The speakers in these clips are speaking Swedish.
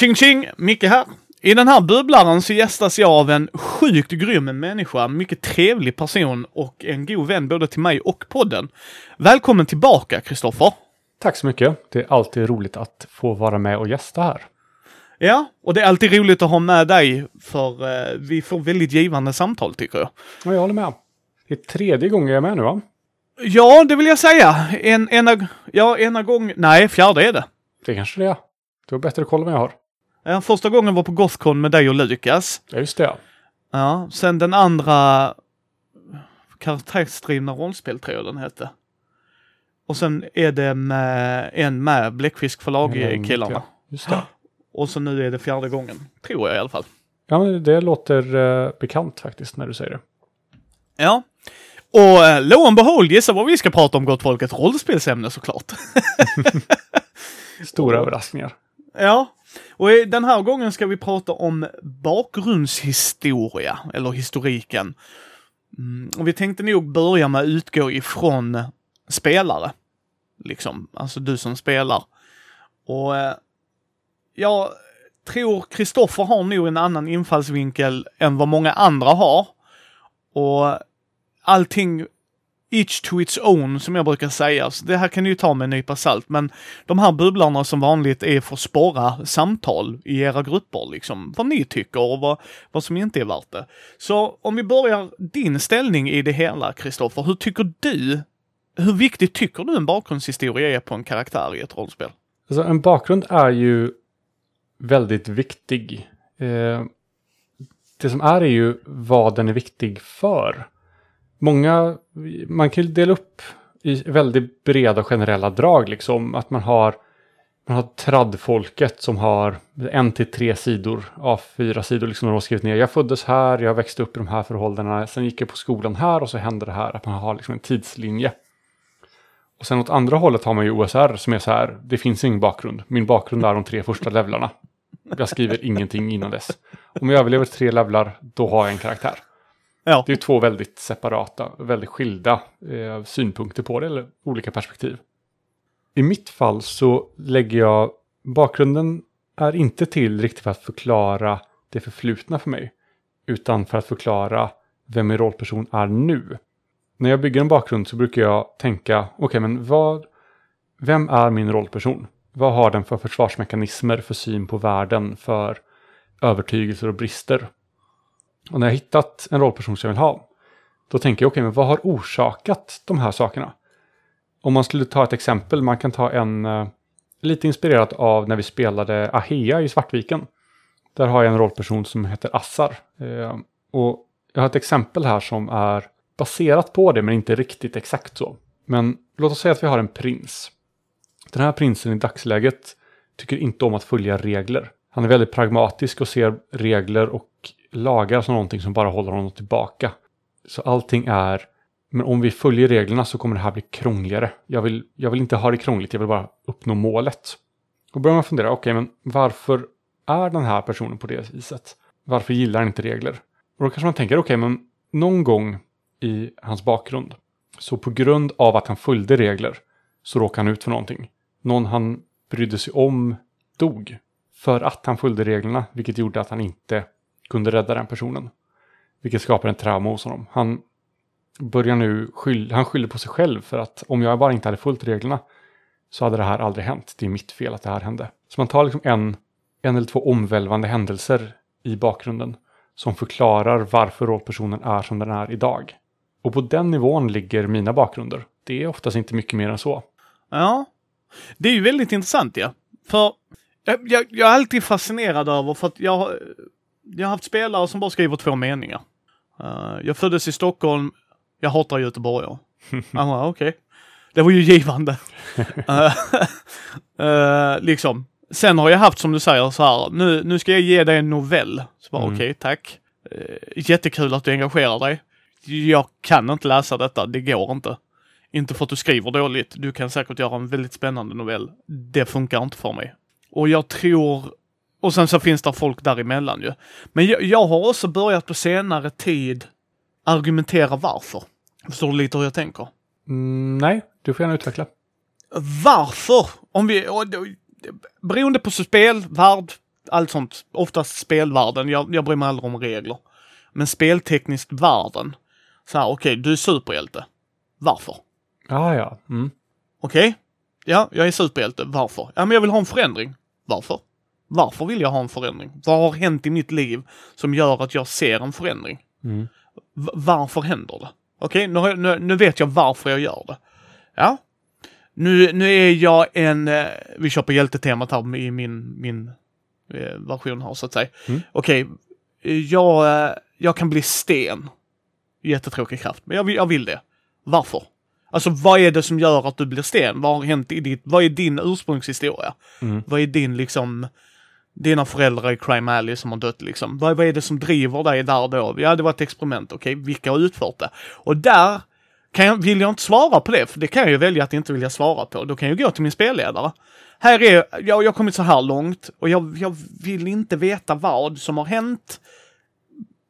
Ching ching! Micke här. I den här bubblaren så gästas jag av en sjukt grym människa, mycket trevlig person och en god vän både till mig och podden. Välkommen tillbaka, Kristoffer! Tack så mycket. Det är alltid roligt att få vara med och gästa här. Ja, och det är alltid roligt att ha med dig för eh, vi får väldigt givande samtal tycker jag. Ja, jag håller med. Det är tredje gången jag är med nu va? Ja, det vill jag säga. En, ena, ja, ena gång, nej, fjärde är det. Det kanske det är. Du har bättre koll än jag har. Ja, första gången var på Gothcon med dig och Lukas. Ja, just det. Ja, sen den andra karaktärsdrivna rollspel tror jag den hette. Och sen är det med en med Bläckfisk förlag-killarna. Ja, just det. Och så nu är det fjärde gången, tror jag i alla fall. Ja, men det låter uh, bekant faktiskt när du säger det. Ja. Och uh, lo and behold, gissa vad vi ska prata om gott folk, ett rollspelsämne såklart. Stora överraskningar. Ja, och den här gången ska vi prata om bakgrundshistoria, eller historiken. Mm, och vi tänkte nog börja med att utgå ifrån spelare. Liksom, alltså du som spelar. Och eh, jag tror Kristoffer har nog en annan infallsvinkel än vad många andra har. Och allting each to its own, som jag brukar säga. Så det här kan ni ju ta med en nypa salt, men de här bubblarna som vanligt är för att spåra samtal i era grupper, liksom. Vad ni tycker och vad, vad som inte är värt det. Så om vi börjar din ställning i det hela, Kristoffer. Hur tycker du, hur viktigt tycker du en bakgrundshistoria är på en karaktär i ett rollspel? Alltså, en bakgrund är ju väldigt viktig. Eh, det som är är ju vad den är viktig för. Många, man kan ju dela upp i väldigt breda generella drag liksom. Att man har, man har traddfolket som har en till tre sidor, av fyra sidor liksom. De har skrivit ner, jag föddes här, jag växte upp i de här förhållandena, sen gick jag på skolan här och så hände det här. Att man har liksom en tidslinje. Och sen åt andra hållet har man ju OSR som är så här, det finns ingen bakgrund. Min bakgrund är de tre första levlarna. Jag skriver ingenting innan dess. Om jag överlever tre levlar, då har jag en karaktär. Ja, Det är två väldigt separata, väldigt skilda eh, synpunkter på det, eller olika perspektiv. I mitt fall så lägger jag, bakgrunden är inte till riktigt för att förklara det förflutna för mig, utan för att förklara vem min rollperson är nu. När jag bygger en bakgrund så brukar jag tänka, okej men vad, vem är min rollperson? Vad har den för försvarsmekanismer, för syn på världen, för övertygelser och brister? Och när jag hittat en rollperson som jag vill ha, då tänker jag, okej, men vad har orsakat de här sakerna? Om man skulle ta ett exempel, man kan ta en, eh, lite inspirerat av när vi spelade Ahea i Svartviken. Där har jag en rollperson som heter Assar. Eh, och jag har ett exempel här som är baserat på det, men inte riktigt exakt så. Men låt oss säga att vi har en prins. Den här prinsen i dagsläget tycker inte om att följa regler. Han är väldigt pragmatisk och ser regler och lagar som någonting som bara håller honom tillbaka. Så allting är, men om vi följer reglerna så kommer det här bli krångligare. Jag vill, jag vill inte ha det krångligt, jag vill bara uppnå målet. Då börjar man fundera, okej men varför är den här personen på det viset? Varför gillar han inte regler? Och då kanske man tänker, okej men någon gång i hans bakgrund, så på grund av att han följde regler, så råkade han ut för någonting. Någon han brydde sig om dog för att han följde reglerna, vilket gjorde att han inte kunde rädda den personen. Vilket skapar en trauma hos honom. Han börjar nu skylla, han skyller på sig själv för att om jag bara inte hade följt reglerna så hade det här aldrig hänt. Det är mitt fel att det här hände. Så man tar liksom en, en eller två omvälvande händelser i bakgrunden som förklarar varför rollpersonen är som den är idag. Och på den nivån ligger mina bakgrunder. Det är oftast inte mycket mer än så. Ja. Det är ju väldigt intressant ja. För jag, jag, jag är alltid fascinerad över, för att jag, har- jag har haft spelare som bara skriver två meningar. Eh, jag föddes i Stockholm, jag hatar göteborgare. Han bara, okej. Det var ju givande. Eh, eh, liksom. Sen har jag haft som du säger så här, nu, nu ska jag ge dig en novell. Så bara Mm. okej, tack. Eh, jättekul att du engagerar dig. Jag kan inte läsa detta, det går inte. Inte för att du skriver dåligt, du kan säkert göra en väldigt spännande novell. Det funkar inte för mig. Och jag tror, och sen så finns det folk däremellan ju. Men jag, jag har också börjat på senare tid argumentera varför. Förstår du lite hur jag tänker? Mm, nej, du får gärna utveckla. Varför? Om vi, och, beroende på spel, värld, allt sånt, oftast spelvärlden, jag, jag bryr mig aldrig om regler. Men speltekniskt världen, så här, okej, okay, du är superhjälte. Varför? Ah, ja, mm. Okej, okay. ja, jag är superhjälte. Varför? Ja, men jag vill ha en förändring. Varför? Varför vill jag ha en förändring? Vad har hänt i mitt liv som gör att jag ser en förändring? Mm. Varför händer det? Okej, okay, nu, nu, nu, vet jag varför jag gör det. Ja. Nu, nu är jag en, eh, vi kör på hjältetemat här i min, min eh, version här så att säga. Mm. Okej, okay, jag, eh, jag kan bli sten. Jättetråkig kraft, men jag vill, jag vill det. Varför? Alltså vad är det som gör att du blir sten? Vad har hänt i ditt, vad är din ursprungshistoria? Mm. Vad är din liksom, dina föräldrar i Crime Alley som har dött liksom? Vad, vad är det som driver dig där då? Ja, det var ett experiment, okej, okay? vilka har utfört det? Och där kan jag, vill jag inte svara på det, för det kan jag ju välja att inte vilja svara på. Då kan jag gå till min spelledare. Här är, jag, jag har kommit så här långt och jag, jag vill inte veta vad som har hänt.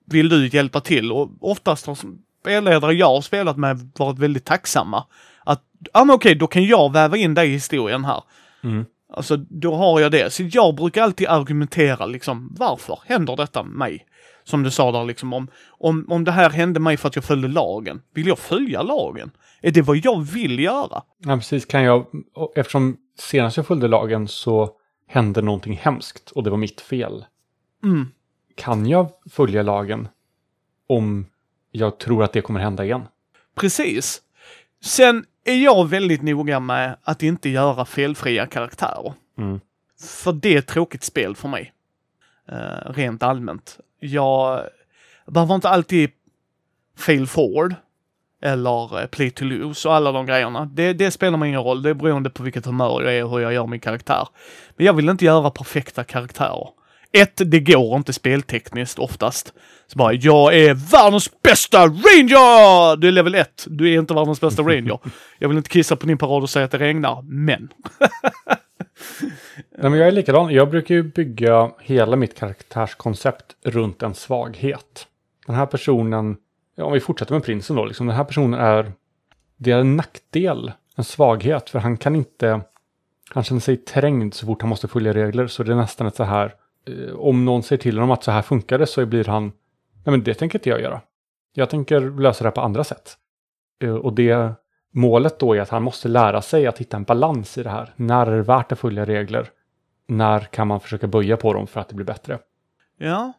Vill du hjälpa till? Och oftast har spelledare jag har spelat med varit väldigt tacksamma. Att, ja men okej, då kan jag väva in dig i historien här. Mm. Alltså, då har jag det. Så jag brukar alltid argumentera liksom, varför händer detta mig? Som du sa där liksom, om, om, om det här hände mig för att jag följde lagen. Vill jag följa lagen? Är det vad jag vill göra? Ja, precis. Kan jag, eftersom senast jag följde lagen så hände någonting hemskt och det var mitt fel. Mm. Kan jag följa lagen om jag tror att det kommer hända igen? Precis. Sen är jag väldigt noga med att inte göra felfria karaktärer. Mm. För det är ett tråkigt spel för mig. Uh, rent allmänt. Jag behöver inte alltid fail forward eller play to lose och alla de grejerna. Det, det spelar mig ingen roll. Det är beroende på vilket humör jag är och hur jag gör min karaktär. Men jag vill inte göra perfekta karaktärer. Ett, det går inte speltekniskt oftast. Så bara, jag är världens bästa ranger! Du är level 1. Du är inte världens bästa ranger. Jag vill inte kissa på din parad och säga att det regnar, men. Nej, men jag är likadan. Jag brukar ju bygga hela mitt karaktärskoncept runt en svaghet. Den här personen, ja, om vi fortsätter med prinsen då, liksom, den här personen är, det är en nackdel, en svaghet, för han kan inte, han känner sig trängd så fort han måste följa regler, så det är nästan ett så här, Eh, om någon säger till honom att så här funkar det så blir han, nej men det tänker inte jag göra. Jag tänker lösa det här på andra sätt. Eh, och det målet då är att han måste lära sig att hitta en balans i det här. När är det värt att följa regler? När kan man försöka böja på dem för att det blir bättre? Ja.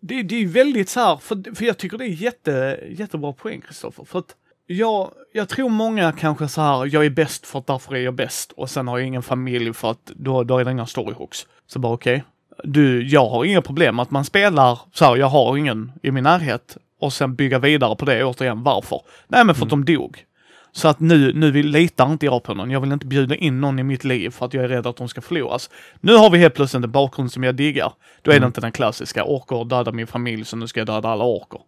Det, det är väldigt så här, för, för jag tycker det är jätte, jättebra poäng Kristoffer. För att jag, jag tror många kanske så här, jag är bäst för att därför är jag bäst och sen har jag ingen familj för att då, då är det inga storyhooks. Så bara okej, okay du, jag har inga problem att man spelar så här, jag har ingen i min närhet och sen bygga vidare på det återigen. Varför? Nej men för att mm. de dog. Så att nu, nu vill, litar inte jag på någon. Jag vill inte bjuda in någon i mitt liv för att jag är rädd att de ska förloras. Nu har vi helt plötsligt en bakgrund som jag diggar. Då är mm. det inte den klassiska, orkar döda min familj så nu ska jag döda alla orker.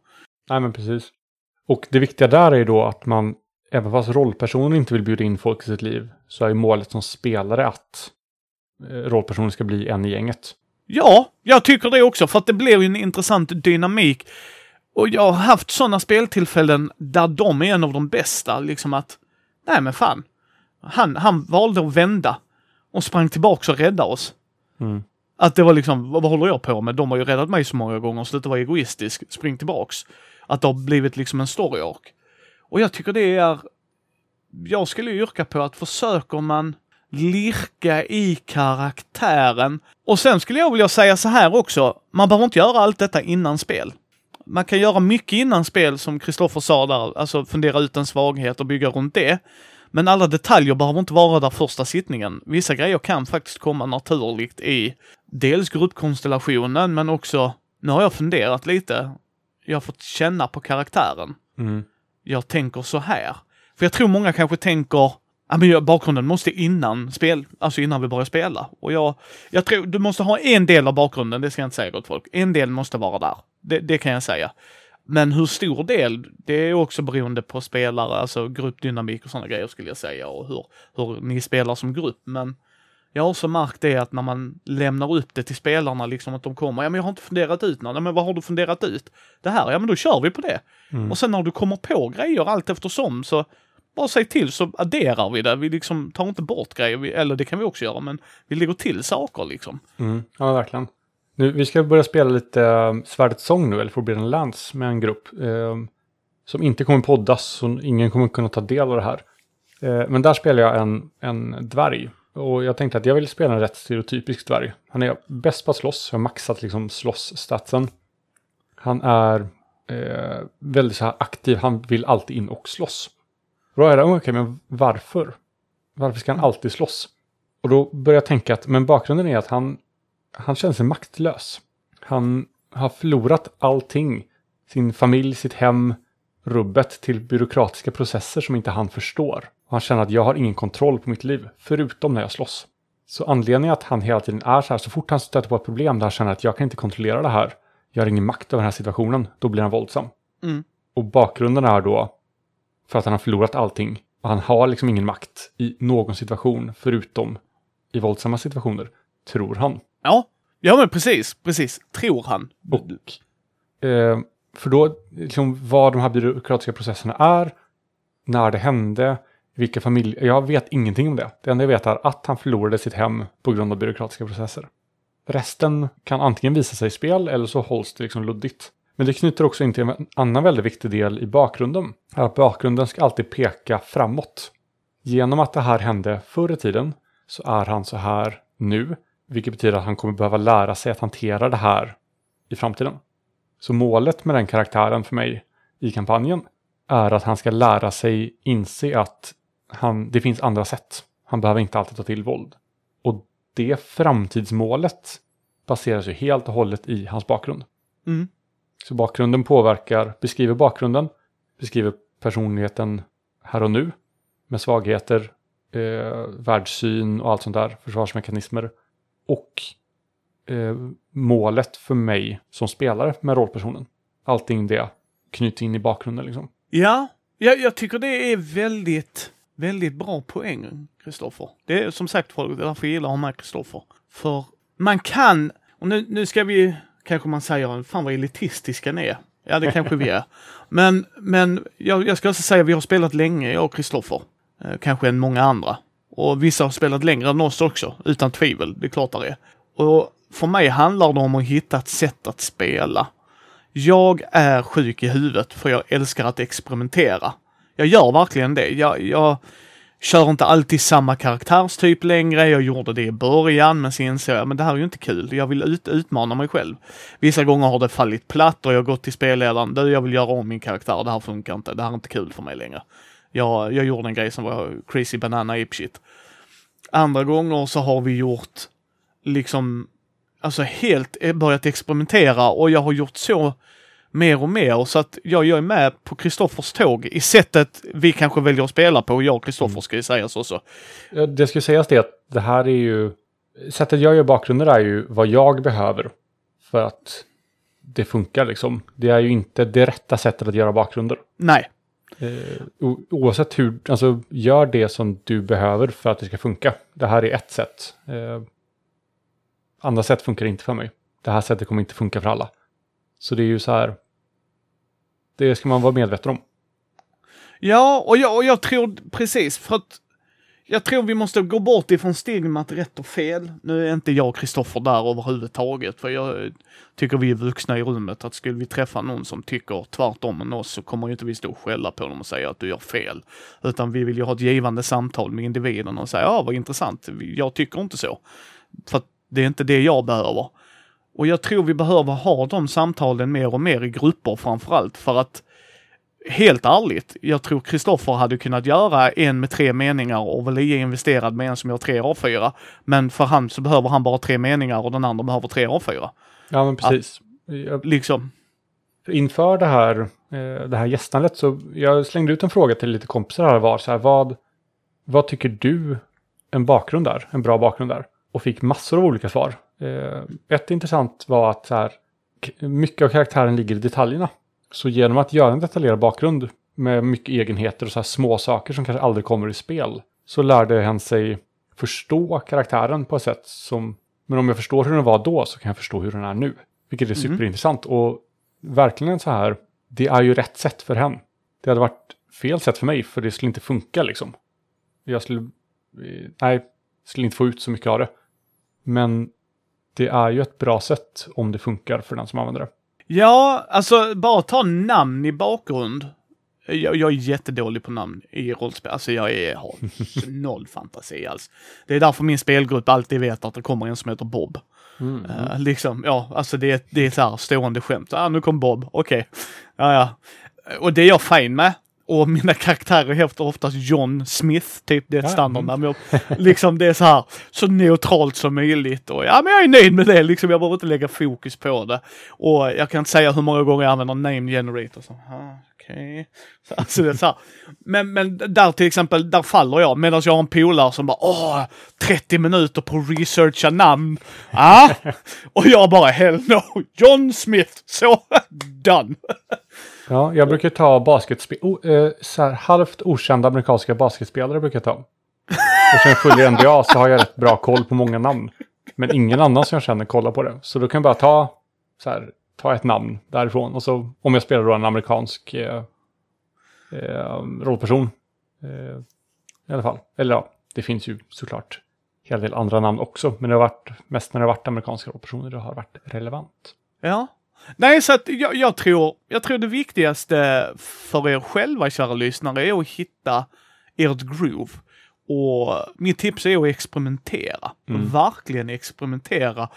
Nej men precis. Och det viktiga där är då att man, även fast rollpersonen inte vill bjuda in folk i sitt liv, så är målet som spelare att eh, rollpersonen ska bli en i gänget. Ja, jag tycker det också, för att det blir ju en intressant dynamik. Och jag har haft sådana speltillfällen där de är en av de bästa, liksom att, nej men fan. Han, han valde att vända och sprang tillbaka och räddade oss. Mm. Att det var liksom, vad håller jag på med? De har ju räddat mig så många gånger, sluta vara egoistisk, spring tillbaks. Att det har blivit liksom en story arc. Och jag tycker det är, jag skulle yrka på att försöker man lirka i karaktären. Och sen skulle jag vilja säga så här också, man behöver inte göra allt detta innan spel man kan göra mycket innan spel som Kristoffer sa där, alltså fundera ut en svaghet och bygga runt det. Men alla detaljer behöver inte vara där första sittningen. Vissa grejer kan faktiskt komma naturligt i dels gruppkonstellationen, men också, nu har jag funderat lite, jag har fått känna på karaktären. Mm. Jag tänker så här. För jag tror många kanske tänker, ja men bakgrunden måste innan spel, alltså innan vi börjar spela. Och jag, jag tror du måste ha en del av bakgrunden, det ska jag inte säga åt folk. En del måste vara där. Det, det, kan jag säga. Men hur stor del, det är också beroende på spelare, alltså gruppdynamik och sådana grejer skulle jag säga och hur, hur ni spelar som grupp. Men jag har också märkt det att när man lämnar upp det till spelarna, liksom att de kommer, ja men jag har inte funderat ut något, men vad har du funderat ut? Det här, ja men då kör vi på det. Mm. Och sen när du kommer på grejer allt eftersom så, bara säg till så adderar vi det. Vi liksom tar inte bort grejer, vi, eller det kan vi också göra, men vi lägger till saker liksom. Mm. Ja, verkligen. Nu, vi ska börja spela lite eh, Svärdets sång nu, eller Forbidden Lands, med en grupp. Uh, som inte kommer poddas, så ingen kommer kunna ta del av det här. Uh, men där spelar jag en, en dvärg. Och jag tänkte att jag vill spela en rätt stereotypisk dvärg. Han är bäst på att slåss, jag har maxat liksom slåss-statsen. Han är eh, väldigt så här aktiv, han vill alltid in och slåss. Och då är det, okej, okay, men varför? Varför ska han alltid slåss? Och då börjar jag tänka att, men bakgrunden är att han, han känner sig maktlös. Han har förlorat allting. Sin familj, sitt hem, rubbet till byråkratiska processer som inte han förstår. Och han känner att jag har ingen kontroll på mitt liv, förutom när jag slåss. Så anledningen att han hela tiden är så här, så fort han stöter på ett problem där han känner att jag kan inte kontrollera det här, jag har ingen makt över den här situationen, då blir han våldsam. Mm. Och bakgrunden är då för att han har förlorat allting. Och han har liksom ingen makt i någon situation förutom i våldsamma situationer, tror han. Ja, ja men precis, precis, tror han. Och, eh, för då, liksom vad de här byråkratiska processerna är, när det hände, vilka familjer, jag vet ingenting om det. Det enda jag vet är att han förlorade sitt hem på grund av byråkratiska processer. Resten kan antingen visa sig i spel eller så hålls det liksom luddigt. Men det knyter också in till en annan väldigt viktig del i bakgrunden. Att bakgrunden ska alltid peka framåt. Genom att det här hände förr i tiden så är han så här nu. Vilket betyder att han kommer behöva lära sig att hantera det här i framtiden. Så målet med den karaktären för mig i kampanjen är att han ska lära sig inse att han, det finns andra sätt. Han behöver inte alltid ta till våld. Och det framtidsmålet baseras ju helt och hållet i hans bakgrund. Mm. Så bakgrunden påverkar, beskriver bakgrunden, beskriver personligheten här och nu med svagheter, eh, världssyn och allt sånt där, försvarsmekanismer. Och eh, målet för mig som spelare med rollpersonen. Allting det knyter in i bakgrunden liksom. Ja, jag, jag tycker det är väldigt, väldigt bra poäng, Kristoffer. Det är som sagt folk, därför jag gillar att ha med Kristoffer. För man kan, och nu, nu ska vi, kanske man säger, fan vad elitistiska ni är. Ja, det kanske vi är. Men, men jag, jag ska också säga, vi har spelat länge, jag och Kristoffer. Eh, kanske än många andra. Och vissa har spelat längre än oss också, utan tvivel. Det är klart det är. Och för mig handlar det om att hitta ett sätt att spela. Jag är sjuk i huvudet för jag älskar att experimentera. Jag gör verkligen det. Jag, jag kör inte alltid samma karaktärstyp längre. Jag gjorde det i början, men sen insåg jag men det här är ju inte kul. Jag vill ut, utmana mig själv. Vissa gånger har det fallit platt och jag har gått till spelledaren. Du, jag vill göra om min karaktär. Det här funkar inte. Det här är inte kul för mig längre. Jag, jag gjorde en grej som var crazy banana ape shit. Andra gånger så har vi gjort liksom, alltså helt eh, börjat experimentera och jag har gjort så mer och mer så att jag, jag är med på Kristoffers tåg i sättet vi kanske väljer att spela på. Jag och Kristoffer mm. ska ju sägas också. Det ska sägas det att det här är ju, sättet jag gör bakgrunder är ju vad jag behöver för att det funkar liksom. Det är ju inte det rätta sättet att göra bakgrunder. Nej. Eh, oavsett hur, alltså gör det som du behöver för att det ska funka. Det här är ett sätt. Eh, andra sätt funkar inte för mig. Det här sättet kommer inte funka för alla. Så det är ju så här. Det ska man vara medveten om. Ja, och jag, och jag tror precis för att jag tror vi måste gå bort ifrån stigmat rätt och fel. Nu är inte jag och Kristoffer där överhuvudtaget, för jag tycker vi är vuxna i rummet. Att skulle vi träffa någon som tycker tvärtom än oss så kommer ju inte vi stå och skälla på dem och säga att du gör fel. Utan vi vill ju ha ett givande samtal med individen och säga, ja vad intressant, jag tycker inte så. För att det är inte det jag behöver. Och jag tror vi behöver ha de samtalen mer och mer i grupper framförallt för att helt ärligt, jag tror Kristoffer hade kunnat göra en med tre meningar och var lika investerad med en som gör tre A4. Men för han så behöver han bara tre meningar och den andra behöver tre A4. Ja, men precis. Att, liksom. Inför det här, eh, det här gästandet så jag slängde ut en fråga till lite kompisar här var så här, vad, vad tycker du en bakgrund är, en bra bakgrund är? Och fick massor av olika svar. Eh, ett intressant var att så här, mycket av karaktären ligger i detaljerna. Så genom att göra en detaljerad bakgrund med mycket egenheter och så här små saker som kanske aldrig kommer i spel så lärde han sig förstå karaktären på ett sätt som men om jag förstår hur den var då så kan jag förstå hur den är nu. Vilket är mm. superintressant och verkligen så här det är ju rätt sätt för henne. Det hade varit fel sätt för mig, för det skulle inte funka liksom. Jag skulle, eh, nej, skulle inte få ut så mycket av det. Men det är ju ett bra sätt om det funkar för den som använder det. Ja, alltså bara ta namn i bakgrund. Jag, jag är jättedålig på namn i rollspel. Alltså jag är, har noll fantasi alls. Det är därför min spelgrupp alltid vet att det kommer en som heter Bob. Mm. Uh, liksom, ja, alltså det, är- det är så här stående skämt. Ah, nu kom Bob, okej. Ja, ja. Och det är jag fin med. Och mina karaktärer heter oftast John Smith, typ det är ett Ja, standardnamn. Jag- Liksom det är så här, så neutralt som möjligt. Och ja, men jag är nöjd med det liksom. Jag behöver inte lägga fokus på det. Och jag kan inte säga hur många gånger jag använder name generator. Så, ah, okej. Så, Alltså det är så här. Men, men där till exempel, där faller jag. Medan jag har en polare som bara, åh, 30 minuter på att researcha namn. Ah! Och jag bara, hell no, John Smith, så, done. Ja, jag brukar ta basketspel, oh, eh, så här, halvt okända amerikanska basketspelare brukar jag ta. Eftersom jag följer NBA så har jag rätt bra koll på många namn. Men ingen annan som jag känner kollar på det. Så då kan jag bara ta, så här, ta ett namn därifrån. Och så om jag spelar då en amerikansk eh, eh, rollperson. Eh, I alla fall. Eller ja, det finns ju såklart en hel del andra namn också. Men det har varit mest när det har varit amerikanska rollpersoner det har varit relevant. Ja. Nej, så att jag, jag, tror, jag tror det viktigaste för er själva, kära lyssnare, är att hitta ert groove. Och mitt tips är att experimentera. Verkligen experimentera.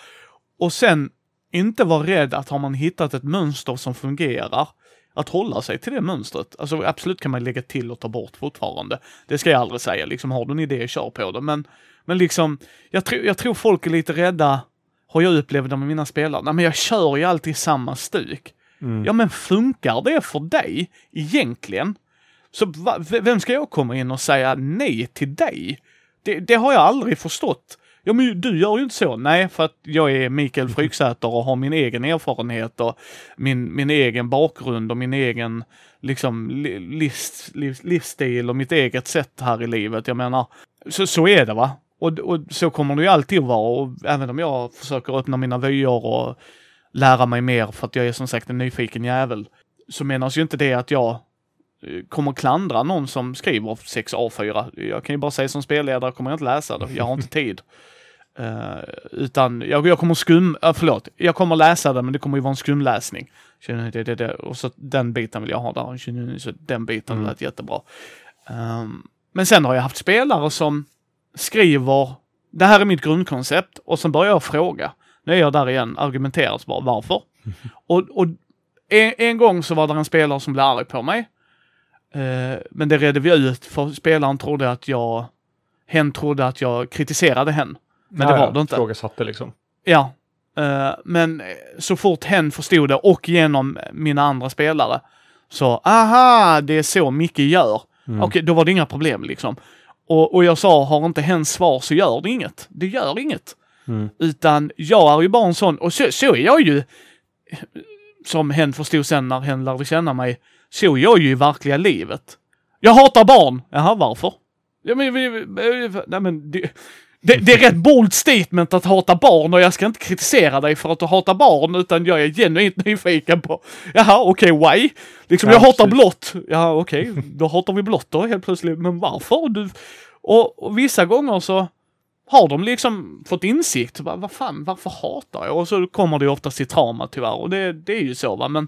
Och sen inte vara rädd att har man hittat ett mönster som fungerar, att hålla sig till det mönstret. Alltså absolut kan man lägga till och ta bort fortfarande. Det ska jag aldrig säga, liksom har du en idé, kör på det. Men, men liksom, jag, tror jag tror folk är lite rädda, har jag upplevt det med mina spelare. Nej men jag kör ju alltid samma stuk. Ja men funkar det för dig egentligen? Så va, vem ska jag komma in och säga nej till dig? Det, det har jag aldrig förstått. Ja men du gör ju inte så. Nej, för att jag är Mikael Fryksäter och har min egen erfarenhet och min, min egen bakgrund och min egen liksom li- livs, livs, livsstil och mitt eget sätt här i livet. Jag menar, så, så är det va. Och, och så kommer det ju alltid att vara. Och även om jag försöker öppna mina vyer och lära mig mer för att jag är som sagt en nyfiken jävel. Så menas ju inte det att jag eh, kommer klandra någon som skriver 6 A4. Jag kan ju bara säga som spelledare kommer jag inte läsa det. Jag har inte tid. Eh, utan jag, jag kommer skum, uh, förlåt, jag kommer läsa det men det kommer ju vara en skumläsning. Känner ni, Det, det, det. Och så den biten vill jag ha där. Så den biten Mm. lät jättebra. Ehm, men sen har jag haft spelare som skriver, det här är mitt grundkoncept och sen börjar jag fråga. Nu är jag där igen, argumenterar bara varför? Och, och en, en gång så var det en spelare som blev arg på mig. Eh, men det redde vi ut för spelaren trodde att jag, hen trodde att jag kritiserade hen. Men det Ja, var det inte. Frågasatte liksom. Ja. Eh, men så fort hen förstod det och genom mina andra spelare så, aha, det är så Micke gör. Mm. Okej, då var det inga problem liksom. Och, och jag sa, har inte hen svar så gör det inget. Det gör inget. Mm. Utan jag är ju bara en sån, och så, så är jag ju, som hen förstod sen när hen lärde känna mig, så är jag ju i verkliga livet. Jag hatar barn. Jaha, varför? Ja, men, nej, men det, det, det är rätt bold statement att hata barn och jag ska inte kritisera dig för att du hatar barn utan jag är genuint nyfiken på, jaha okej why? Liksom Ja, jag hatar precis. blått. Ja okej, då hatar vi blått då helt plötsligt. Men varför? Du, och, och vissa gånger så har de liksom fått insikt. Vad, vad fan, varför hatar jag? Och så kommer det ju oftast till trauma tyvärr och det, det är ju så va. Men,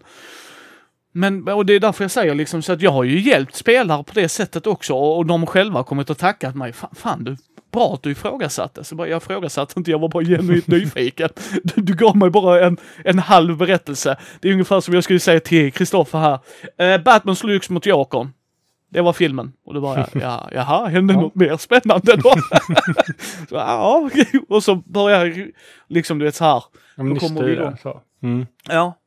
men, och det är därför jag säger liksom så att jag har ju hjälpt spelare på det sättet också och, och de själva har kommit och tackat mig. Fan, fan du, bra att du ifrågasatte. Så bara, jag ifrågasatte inte, jag var bara genuint nyfiken. Du, du gav mig bara en, en halv berättelse. Det är ungefär som jag skulle säga till Kristoffer här. Eh, Batman slogs mot Jokern. Det var filmen. Och då var jag, ja, jaha, hände något mer spännande då? så, ja. Och så börjar jag liksom, du vet så här. Ja, Då kommer vi igång. Så. Mm. Ja.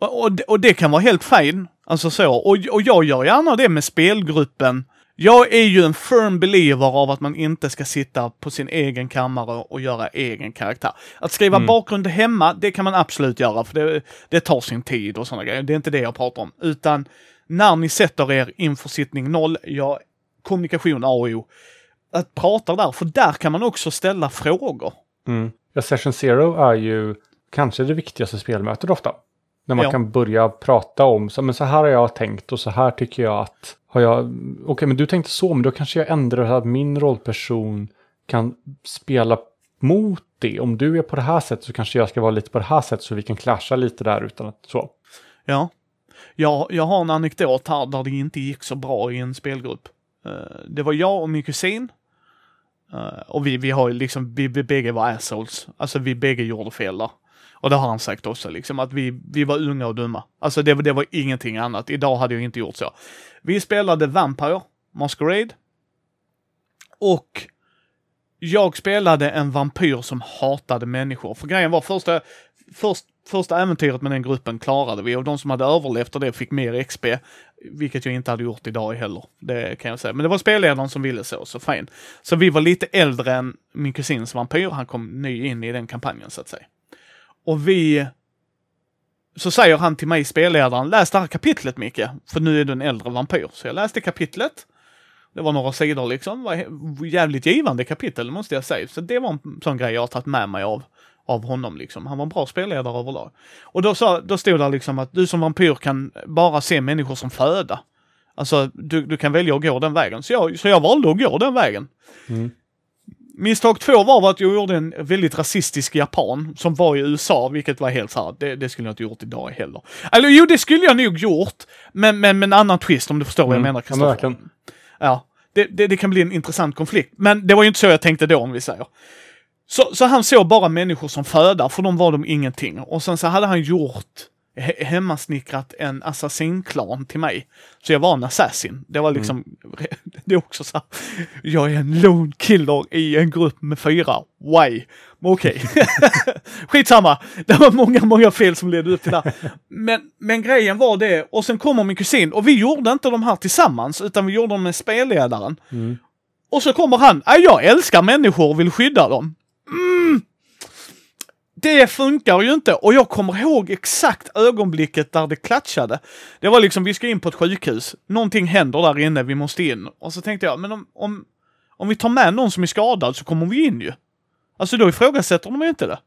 Och, och, det- och det kan vara helt fine. Alltså så. Och, och jag gör gärna det med spelgruppen. Jag är ju en firm believer av att man inte ska sitta på sin egen kammare och göra egen karaktär. Att skriva Mm. bakgrund hemma, det kan man absolut göra för det, det tar sin tid och sådana grejer. Det är inte det jag pratar om. Utan när ni sätter er inför sittning noll, ja, kommunikation A och O. Att prata där, för där kan man också ställa frågor. Mm. Ja, Session Zero är ju kanske det viktigaste spelmötet ofta. När man Ja. kan börja prata om, så, men så här har jag tänkt och så här tycker jag att, har jag, okej men du tänkte så, men då kanske jag ändrar så att min rollperson kan spela mot det. Om du är på det här sättet så kanske jag ska vara lite på det här sättet så vi kan clasha lite där utan att så. Ja. Jag, jag har en anekdot här där det inte gick så bra i en spelgrupp. Eh, det var jag och min kusin. Eh, och vi, vi har liksom, vi, vi bägge var assholes. Alltså vi bägge gjorde fel där. Och det har han sagt också, liksom att vi, vi var unga och dumma. Alltså det, var- det var ingenting annat. Idag hade jag inte gjort så. Vi spelade Vampire, Masquerade. Och jag spelade en vampyr som hatade människor. För grejen var första, först, första äventyret med den gruppen klarade vi och de som hade överlevt och det fick mer XP. Vilket jag inte hade gjort idag heller. Det kan jag säga. Men det var spelledaren som ville så, så fine. Så vi var lite äldre än min kusins vampyr. Han kom ny in i den kampanjen så att säga. Och vi... Så säger han till mig, spelledaren, läs det här kapitlet Micke. För nu är du en äldre vampyr. Så jag läste kapitlet. Det var några sidor liksom. Det var jävligt givande kapitel måste jag säga. Så det var en sån grej jag har tagit med mig av, av honom liksom. Han var en bra spelledare överlag. Och då, sa, då stod det liksom att du som vampyr kan bara se människor som föda. Alltså du, du kan välja att gå den vägen. Så jag, så jag valde att gå den vägen. Mm. Misstag två var att jag gjorde en väldigt rasistisk japan som var i USA, vilket var helt så här, det, det skulle jag inte gjort idag heller. Eller jo, det skulle jag nog gjort, men med en annan twist om du förstår vad jag Mm. menar, Ja, men Kristoffer. verkligen. Ja, det, det, det kan bli en intressant konflikt. Men det var ju inte så jag tänkte då, om vi säger. Så, så han såg bara människor som föda, för de var de ingenting. Och sen så hade han gjort, he, hemmasnickrat en assassinklan till mig. Så jag var en assassin. Det var liksom, det är också så här, jag är en lone killer i en grupp med fyra. Why? Men Okej. Skitsamma. Det var många, många fel som ledde upp till det. Men, men grejen var det, och sen kommer min kusin, och vi gjorde inte de här tillsammans, utan vi gjorde dem med spelledaren. Mm. Och så kommer han, "Nej, jag älskar människor och vill skydda dem. Mm. Det funkar ju inte och jag kommer ihåg exakt ögonblicket där det klatschade. Det var liksom, vi ska in på ett sjukhus. Någonting händer där inne, vi måste in. Och så tänkte jag, men om, om, om vi tar med någon som är skadad så kommer vi in ju. Alltså då ifrågasätter de ju inte det.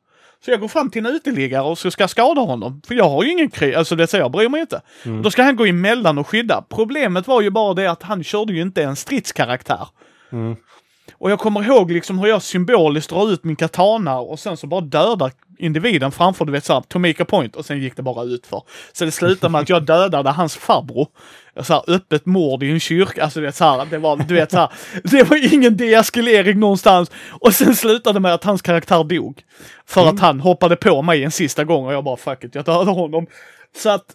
Så jag går fram till en uteliggare och så ska skada honom. För jag har ju ingen krig, alltså det säger jag bryr mig inte. Då ska han gå emellan och skydda. Problemet var ju bara det att han körde ju inte en stridskaraktär. Mm. Och jag kommer ihåg liksom hur jag symboliskt drar ut min katana och sen så bara dödar individen framför, du vet såhär, to make a point och sen gick det bara utför. Så det slutade med att jag dödade hans farbror. Såhär öppet mord i en kyrka, alltså du vet såhär, det var, du vet såhär, det var ingen deeskalering någonstans. Och sen slutade det med att hans karaktär dog. För att han hoppade på mig en sista gång och jag bara fuck it, jag dödade honom. Så att,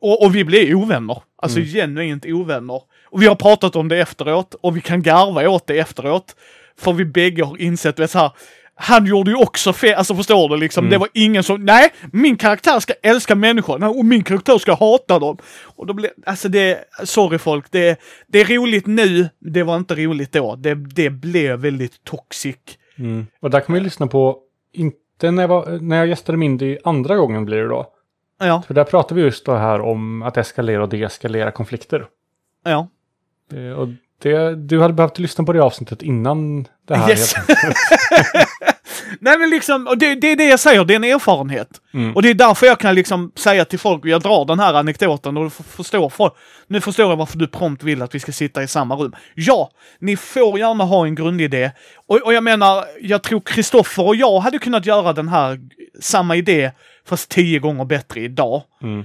och, och vi blev ovänner. Alltså genuint ovänner. Och vi har pratat om det efteråt och vi kan garva åt det efteråt. För vi bägge har insett, vet så här, han gjorde ju också fel, alltså förstår du liksom, det var ingen som, nej, min karaktär ska älska människor, nej, och min karaktär ska hata dem. Och då blev, alltså det, sorry folk, det, det är roligt nu, det var inte roligt då. Det, det blev väldigt toxic. Mm. Och där kan man ju lyssna på, inte när jag, var, när jag gästade Mindy andra gången blir det då. Ja, För där pratar vi just då här om att eskalera och deeskalera konflikter. ja. Eh, Och det, du hade behövt lyssna på det avsnittet innan det här. Yes. Nej men liksom, och det, det är det jag säger, det är en erfarenhet. Mm. Och det är därför jag kan liksom säga till folk, jag drar den här anekdoten och förstår folk. Nu förstår jag varför du prompt vill att vi ska sitta i samma rum. Ja, ni får gärna ha en grundidé. Och, och jag menar, jag tror Kristoffer och jag hade kunnat göra den här, samma idé, fast tio gånger bättre idag. Mm. Den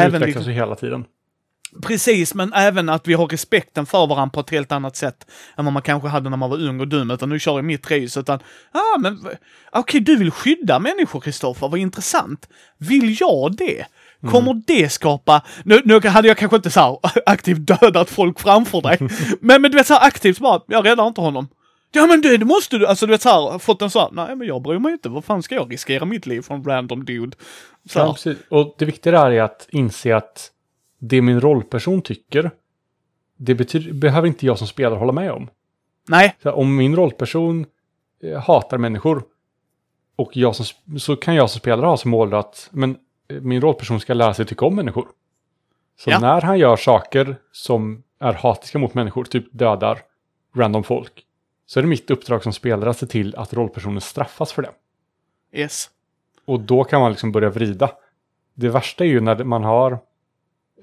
Även utvecklas liksom, ju hela tiden. Precis, men även att vi har respekten för varandra på ett helt annat sätt än vad man kanske hade när man var ung och dum. Utan nu kör jag mitt race. Utan, ah, men okej, du vill skydda människor, Kristoffer. Vad intressant. Vill jag det? Kommer det skapa... Nu, nu hade jag kanske inte så här aktivt dödat folk framför dig. men, men du vet så här aktivt bara, jag räddar inte honom. Ja men du, det måste du, alltså du vet så här, fått en så här, nej men jag bryr mig inte, vad fan ska jag riskera mitt liv för en random dude? Så Ja, precis. Och det viktiga där är att inse att det min rollperson tycker, det betyder, behöver inte jag som spelare hålla med om. Nej, Så om min rollperson eh, hatar människor och jag som, så kan jag som spelare ha som mål att men, eh, min rollperson ska lära sig tycka om människor. Så Ja. när han gör saker som är hatiska mot människor, typ dödar random folk, så är det mitt uppdrag som spelare att se till att rollpersonen straffas för det. yes. Och då kan man liksom börja vrida. det värsta är ju när man har,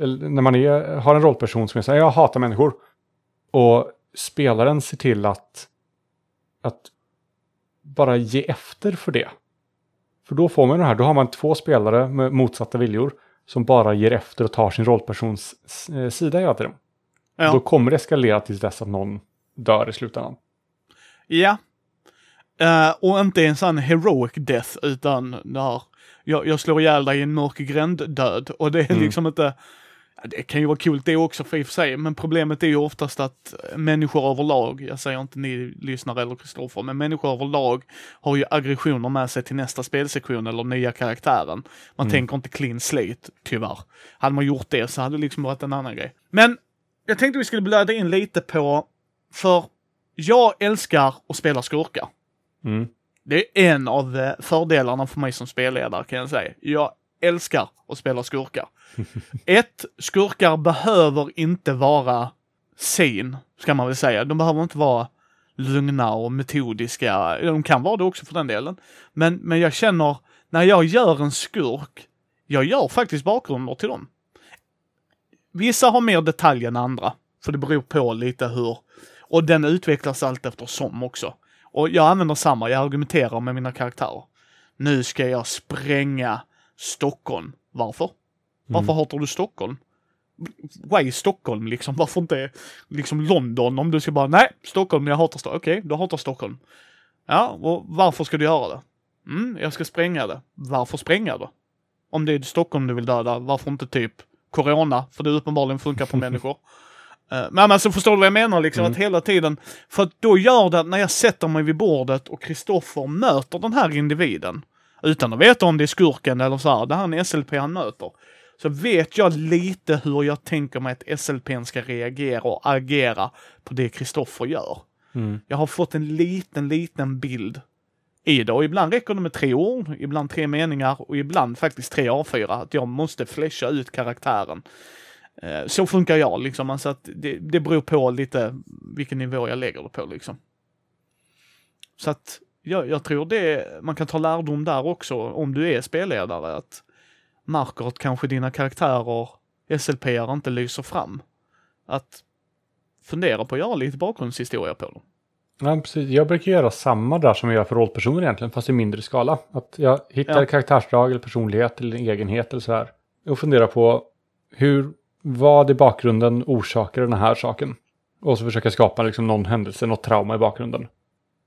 när man är, har en rollperson som är så här, jag hatar människor. Och spelaren ser till att, att bara ge efter för det. För då får man det här, då har man två spelare med motsatta viljor som bara ger efter och tar sin rollpersons eh, sida hela tiden. Ja. Då kommer det eskalera tills dess att någon dör i slutändan. Ja. Eh, och inte en sån heroic death, utan där jag, jag slår ihjäl dig i en mörk gränd-död. Och det är Mm. liksom inte... Det kan ju vara kul det också för i och för sig, men problemet är ju oftast att människor överlag, jag säger inte ni lyssnare eller Kristoffer, men människor överlag har ju aggressioner med sig till nästa spelsektion eller nya karaktären. Man Mm. tänker inte clean slate, tyvärr. Hade man gjort det så hade det liksom varit en annan grej. Men jag tänkte vi skulle blöda in lite på, för jag älskar att spela skurkar. Mm. Det är en av eh, fördelarna för mig som spelledare kan jag säga. Jag älskar att spela skurkar. Ett, skurkar behöver inte vara sin, ska man väl säga. De behöver inte vara lugna och metodiska. De kan vara det också för den delen. Men, men jag känner, när jag gör en skurk, jag gör faktiskt bakgrunder till dem. Vissa har mer detalj än andra, för det beror på lite hur, och den utvecklas allt eftersom också. Och jag använder samma, jag argumenterar med mina karaktärer. Nu ska jag spränga Stockholm. Varför? Varför hatar du Stockholm? Why Stockholm liksom? Varför inte liksom London? Om du ska bara, nej, Stockholm, jag hatar Stockholm. Okej, du hatar Stockholm. Ja, och varför ska du göra det? Mm, jag ska spränga det. Varför spränga det? Om det är Stockholm du vill döda, varför inte typ Corona? För det uppenbarligen funkar på människor. Eh, Men alltså förstår du vad jag menar liksom? Mm. Att hela tiden, för att då gör det att när jag sätter mig vid bordet och Kristoffer möter den här individen, utan att veta om det är skurken eller så här, det här är en SLP han möter, så vet jag lite hur jag tänker mig att SLPn ska reagera och agera på det Kristoffer gör. Mm. Jag har fått en liten, liten bild i det och ibland räcker det med tre ord, ibland tre meningar och ibland faktiskt tre A4. Att jag måste flasha ut karaktären. Eh, Så funkar jag liksom, alltså att det, det beror på lite vilken nivå jag lägger det på liksom. Så att jag, jag tror det, man kan ta lärdom där också om du är spelledare, att märker att kanske dina karaktärer, slp inte lyser fram. Att fundera på att göra lite bakgrundshistoria på dem. Ja, precis. Jag brukar göra samma där som jag gör för rollpersoner egentligen, fast i mindre skala. Att jag hittar Ja. karaktärsdrag eller personlighet eller egenhet eller så här. Och funderar på hur, vad i bakgrunden orsakar den här saken. Och så försöka skapa liksom någon händelse, något trauma i bakgrunden.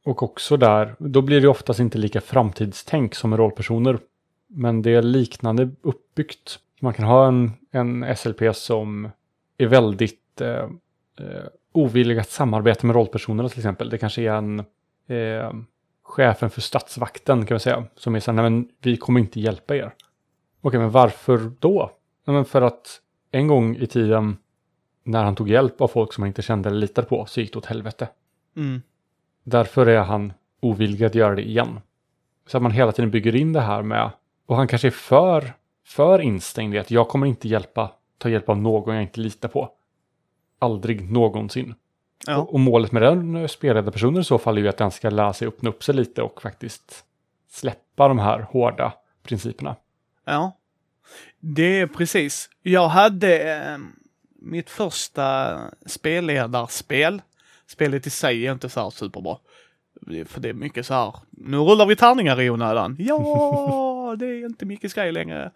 Och också där, då blir det oftast inte lika framtidstänk som med rollpersoner. Men det är liknande uppbyggt. Man kan ha en, en SLP som är väldigt eh, eh, ovillig att samarbeta med rollpersonerna till exempel. Det kanske är en eh, chefen för statsvakten kan vi säga. Som är så här, nej men vi kommer inte hjälpa er. Okej, men varför då? Nej, men för att en gång i tiden när han tog hjälp av folk som han inte kände eller litade på så gick det åt helvete. Mm. Därför är han ovillig att göra det igen. Så att man hela tiden bygger in det här med, och han kanske är för, för instängd i att jag kommer inte hjälpa, ta hjälp av någon jag inte litar på. Aldrig någonsin. Ja. Och, och målet med den spelledarpersonen i så fall är ju att den ska lära sig öppna upp sig lite och faktiskt släppa de här hårda principerna. Ja. Det är precis. Jag hade eh, mitt första spelledarspel. Spelet i sig är inte så här superbra. För det är mycket så här, nu rullar vi tärningar i onödan. Ja, det är inte mycket grej längre.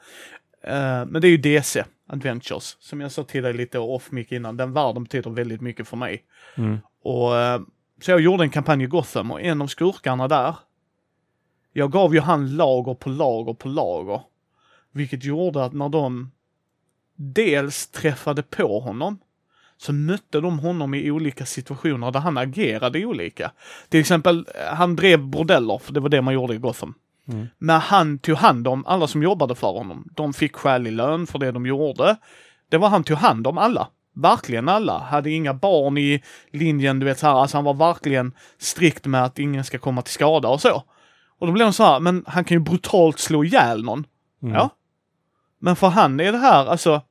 Eh, men det är ju DC, Adventures, som jag sa till dig lite off mic innan. Den världen betyder väldigt mycket för mig. Mm. Och, eh, så jag gjorde en kampanj i Gotham och en av skurkarna där, jag gav ju han lager på lager på lager. Vilket gjorde att när de dels träffade på honom, så mötte de honom i olika situationer där han agerade olika. Till exempel, eh, han drev bordeller, för det var det man gjorde i Gotham. Mm. Men han tog hand om alla som jobbade för honom. De fick skälig lön för det de gjorde. Det var han tog hand om alla. Verkligen alla. Hade inga barn i linjen, du vet så här. Alltså han var verkligen strikt med att ingen ska komma till skada och så. Och då blev han så här, men han kan ju brutalt slå ihjäl någon. Mm. Ja. Men för han är det här, alltså,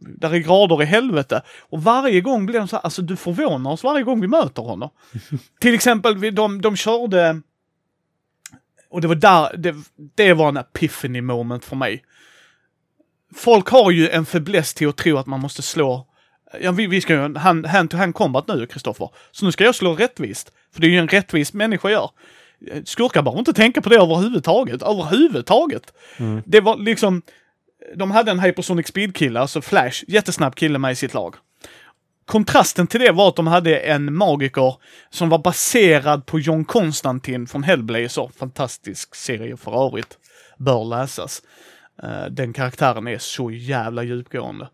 där är grader i helvete. Och varje gång blir de så här, alltså du förvånar oss varje gång vi möter honom. Till exempel, de, de körde, och det var där, det, det var en epiphany moment för mig. folk har ju en fäbless till att tro att man måste slå Ja, vi, vi ska ju hand, hand to hand combat nu, Kristoffer. Så nu ska jag slå rättvist. För det är ju en rättvis människa gör. Skurkar behöver inte tänka på det överhuvudtaget. Överhuvudtaget. Mm. Det var liksom... De hade en Hypersonic Speed-kille, alltså Flash, jättesnabb kille med i sitt lag. Kontrasten till det var att de hade en magiker som var baserad på John Constantine från Hellblazer. Fantastisk serie för övrigt. Bör läsas. Uh, den karaktären är så jävla djupgående.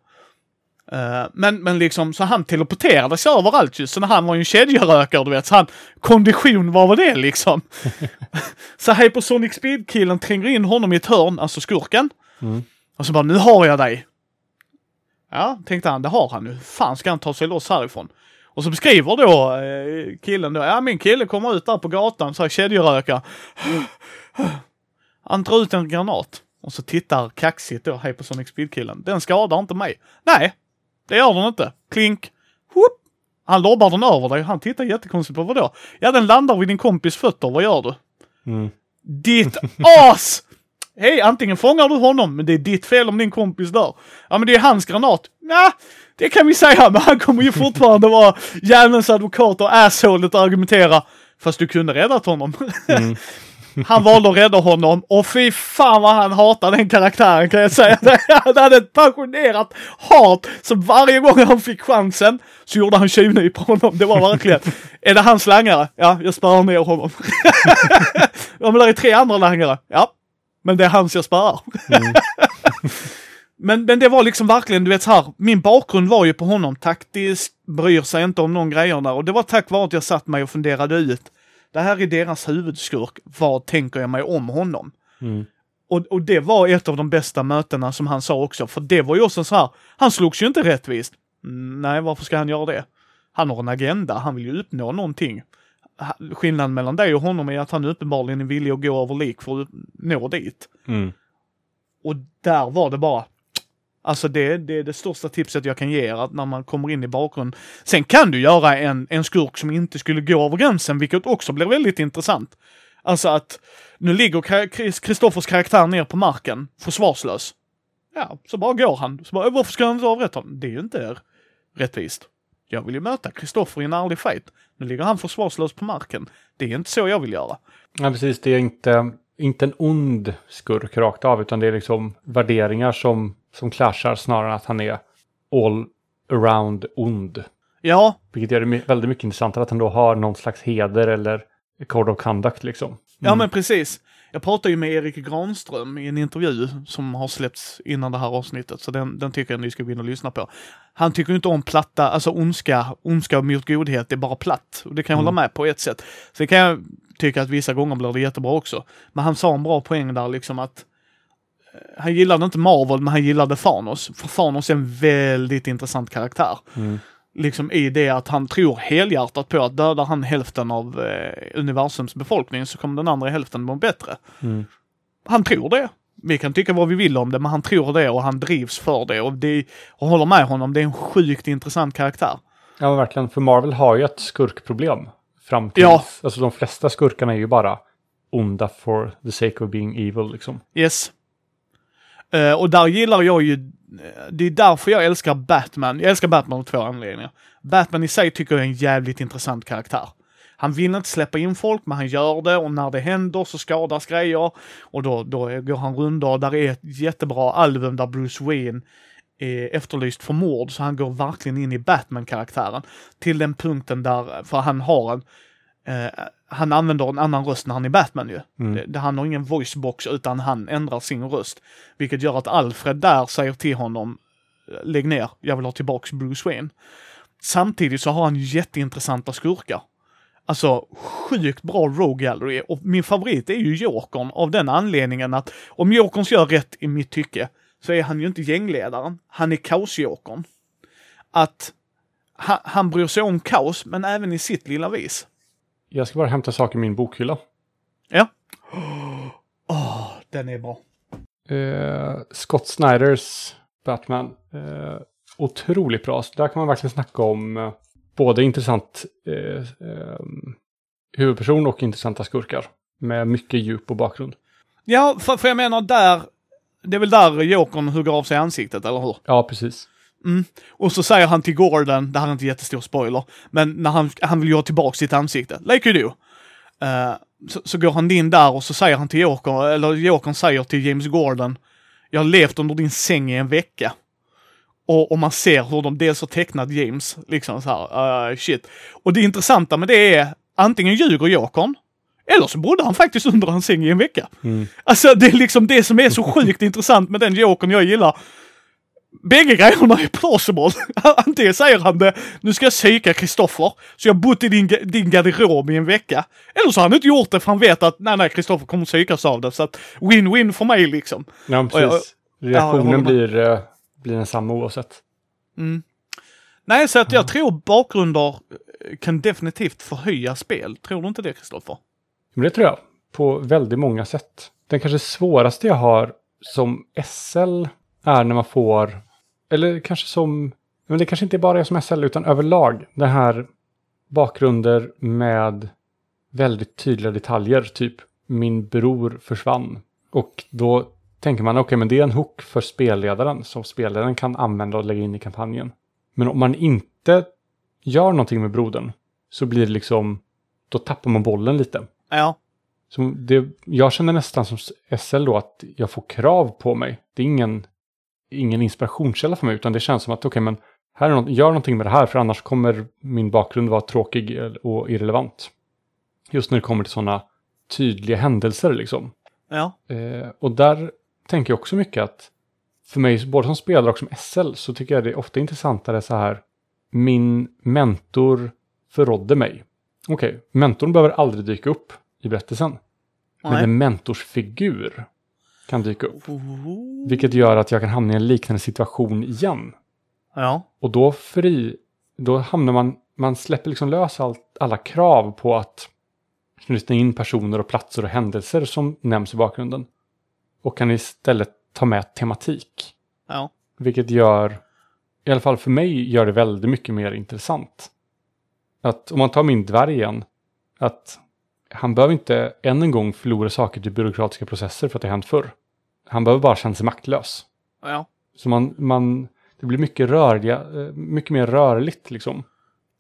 Uh, men, men liksom, så han teleporterade sig överallt ju. Så när han var ju en kedjerökare, du vet. Så han, kondition, vad var det liksom? så Hypersonic Speed-killen tränger in honom i ett hörn, alltså skurken. Mm. Och så bara, nu har jag dig. Ja, tänkte han, det har han nu. fan ska han ta sig loss härifrån? Och så beskriver då eh, killen då, ja min kille kommer ut där på gatan så här kedjeröka. Han drar ut en granat. Och så tittar kaxigt då Hypersonic Speed-killen. Den skadar inte mig. Nej, det gör den inte. Klink. Whoop. Han lobbar den över dig. Han tittar jättekonstigt på vadå? Ja, den landar vid din kompis fötter. Vad gör du? Mm. Ditt as! Hej, antingen fångar du honom, men det är ditt fel om din kompis dör. Ja, men det är hans granat. Ja, det kan vi säga, men han kommer ju fortfarande vara djävulens advokat och assholet och argumentera. Fast du kunde räddat honom. Mm. Han valde att rädda honom och fy fan vad han hatar den karaktären kan jag säga. Han hade ett passionerat hat. Så varje gång han fick chansen så gjorde han tjuvnyp på honom. Det var verkligen, är det hans langare? Ja, jag spärrar ner honom. ja, men det är tre andra langare. Ja, men det är hans jag spärrar. Mm. men, men det var liksom verkligen, du vet så här, min bakgrund var ju på honom taktiskt, bryr sig inte om någon grejer där. Och det var tack vare att jag satt mig och funderade ut det här är deras huvudskurk. Vad tänker jag mig om honom? Mm. Och, och det var ett av de bästa mötena som han sa också, för det var ju också så här, han slogs ju inte rättvist. Nej, varför ska han göra det? Han har en agenda, han vill ju uppnå någonting. Skillnaden mellan dig och honom är att han uppenbarligen är villig att gå över lik för att nå dit. Mm. Och där var det bara, Alltså det, det är det största tipset jag kan ge er, att när man kommer in i bakgrund. Sen kan du göra en, en skurk som inte skulle gå över gränsen, vilket också blir väldigt intressant. Alltså att nu ligger Kristoffers karaktär ner på marken, försvarslös. Ja, så bara går han. Så bara, varför ska han inte avrätta honom? Det är ju inte rättvist. Jag vill ju möta Kristoffer i en ärlig fight. Nu ligger han försvarslös på marken. Det är inte så jag vill göra. Ja, precis. Det är inte, inte en ond skurk rakt av, utan det är liksom värderingar som som clashar snarare än att han är all around ond. Ja. Vilket gör det väldigt mycket intressantare att han då har någon slags heder eller code of conduct liksom. Mm. Ja men precis. Jag pratade ju med Erik Granström i en intervju som har släppts innan det här avsnittet, så den, den tycker jag ni ska gå in och lyssna på. Han tycker inte om platta, alltså ondska, ondska mot godhet, det är bara platt. Och det kan jag mm. hålla med på ett sätt. Så det kan jag tycka att vissa gånger blir det jättebra också. Men han sa en bra poäng där liksom att han gillade inte Marvel, men han gillade Thanos. För Thanos är en väldigt intressant karaktär. Mm. Liksom i det att han tror helhjärtat på att dödar han hälften av eh, universums befolkning så kommer den andra hälften må bättre. Mm. Han tror det. Vi kan tycka vad vi vill om det, men han tror det och han drivs för det. Och, det, och håller med honom, det är en sjukt intressant karaktär. Ja, verkligen. För Marvel har ju ett skurkproblem. Fram till, ja. Alltså de flesta skurkarna är ju bara onda for the sake of being evil liksom. Yes. Uh, och där gillar jag ju, eh, det är därför jag älskar Batman. Jag älskar Batman av två anledningar. Batman i sig tycker jag är en jävligt intressant karaktär. Han vill inte släppa in folk, men han gör det och när det händer så skadas grejer. Och då, då går han rundor. Där är ett jättebra album där Bruce Wayne är efterlyst för mord, så han går verkligen in i Batman-karaktären. Till den punkten där, för han har en, eh, han använder en annan röst när han är Batman ju. Mm. Det, det, han har ingen voicebox utan han ändrar sin röst. Vilket gör att Alfred där säger till honom, lägg ner, jag vill ha tillbaks Bruce Wayne. Samtidigt så har han jätteintressanta skurkar. Alltså sjukt bra Rogue Gallery och min favorit är ju Jokern av den anledningen att om Jokern gör rätt i mitt tycke så är han ju inte gängledaren. Han är kaosjokern. Att han, han bryr sig om kaos men även i sitt lilla vis. Jag ska bara hämta saker i min bokhylla. Ja. Åh, oh, den är bra. Uh, Scott Snyders Batman. Uh, otroligt bra. Så där kan man verkligen snacka om uh, både intressant uh, huvudperson och intressanta skurkar. Med mycket djup och bakgrund. Ja, för, för jag menar där, det är väl där Jokern hugger av sig ansiktet, eller hur? Ja, precis. Och så säger han till Gordon, det här är inte jättestor spoiler, men när han, han vill göra tillbaka sitt ansikte, like you do. Eh, så, så går han in där och så säger han till Joker, eller Jokern säger till James Gordon, jag har levt under din säng i en vecka. Och, och man ser hur de dels har tecknat James, liksom så här, uh, shit. Och det intressanta med det är, antingen ljuger Jokern, eller så bodde han faktiskt under hans säng i en vecka. Alltså det är liksom det som är så sjukt intressant med den Jokern jag gillar. Bägge grejerna är plausible. Antingen säger han det, nu ska jag psyka Kristoffer, så jag har bott i din, din garderob i en vecka. Eller så har han inte gjort det för han vet att nej, nej, Kristoffer kommer psykas av det. Så att win-win för mig liksom. Ja, precis. jag Reaktionen med. blir, eh, blir densamma oavsett. Nej, så att jag tror bakgrunder eh, kan definitivt förhöja spel. Tror du inte det, Kristoffer? Men det tror jag. På väldigt många sätt. Den kanske svåraste jag har som SL är när man får, eller kanske som, men det kanske inte bara är som SL utan överlag. Det här bakgrunder med väldigt tydliga detaljer. Typ min bror försvann. Och då tänker man okej men det är en hook för spelledaren som spelledaren kan använda och lägga in i kampanjen. Men om man inte gör någonting med brodern så blir det liksom, då tappar man bollen lite. Ja. Så det, jag känner nästan som SL då att jag får krav på mig. Det är ingen, ingen inspirationskälla för mig utan det känns som att okej men här är något, gör någonting med det här för annars kommer min bakgrund vara tråkig och irrelevant. Just när det kommer till sådana tydliga händelser liksom. Ja. Eh, och där tänker jag också mycket att för mig, både som spelare och som SL, så tycker jag det är ofta intressantare så här. Min mentor förrådde mig. Okej, mentorn behöver aldrig dyka upp i berättelsen. Men Nej. en mentorsfigur kan dyka upp. Oh. Vilket gör att jag kan hamna i en liknande situation igen. Ja. Och då fri, då hamnar man, man släpper liksom lös allt, alla krav på att knyta in personer och platser och händelser som nämns i bakgrunden. Och kan istället ta med tematik. Ja. Vilket gör, i alla fall för mig, gör det väldigt mycket mer intressant. Att om man tar min dvärg igen, att han behöver inte än en gång förlora saker till byråkratiska processer för att det hänt förr. Han behöver bara känna sig maktlös. Ja. Så man, man, det blir mycket, rörliga, eh, mycket mer rörligt liksom.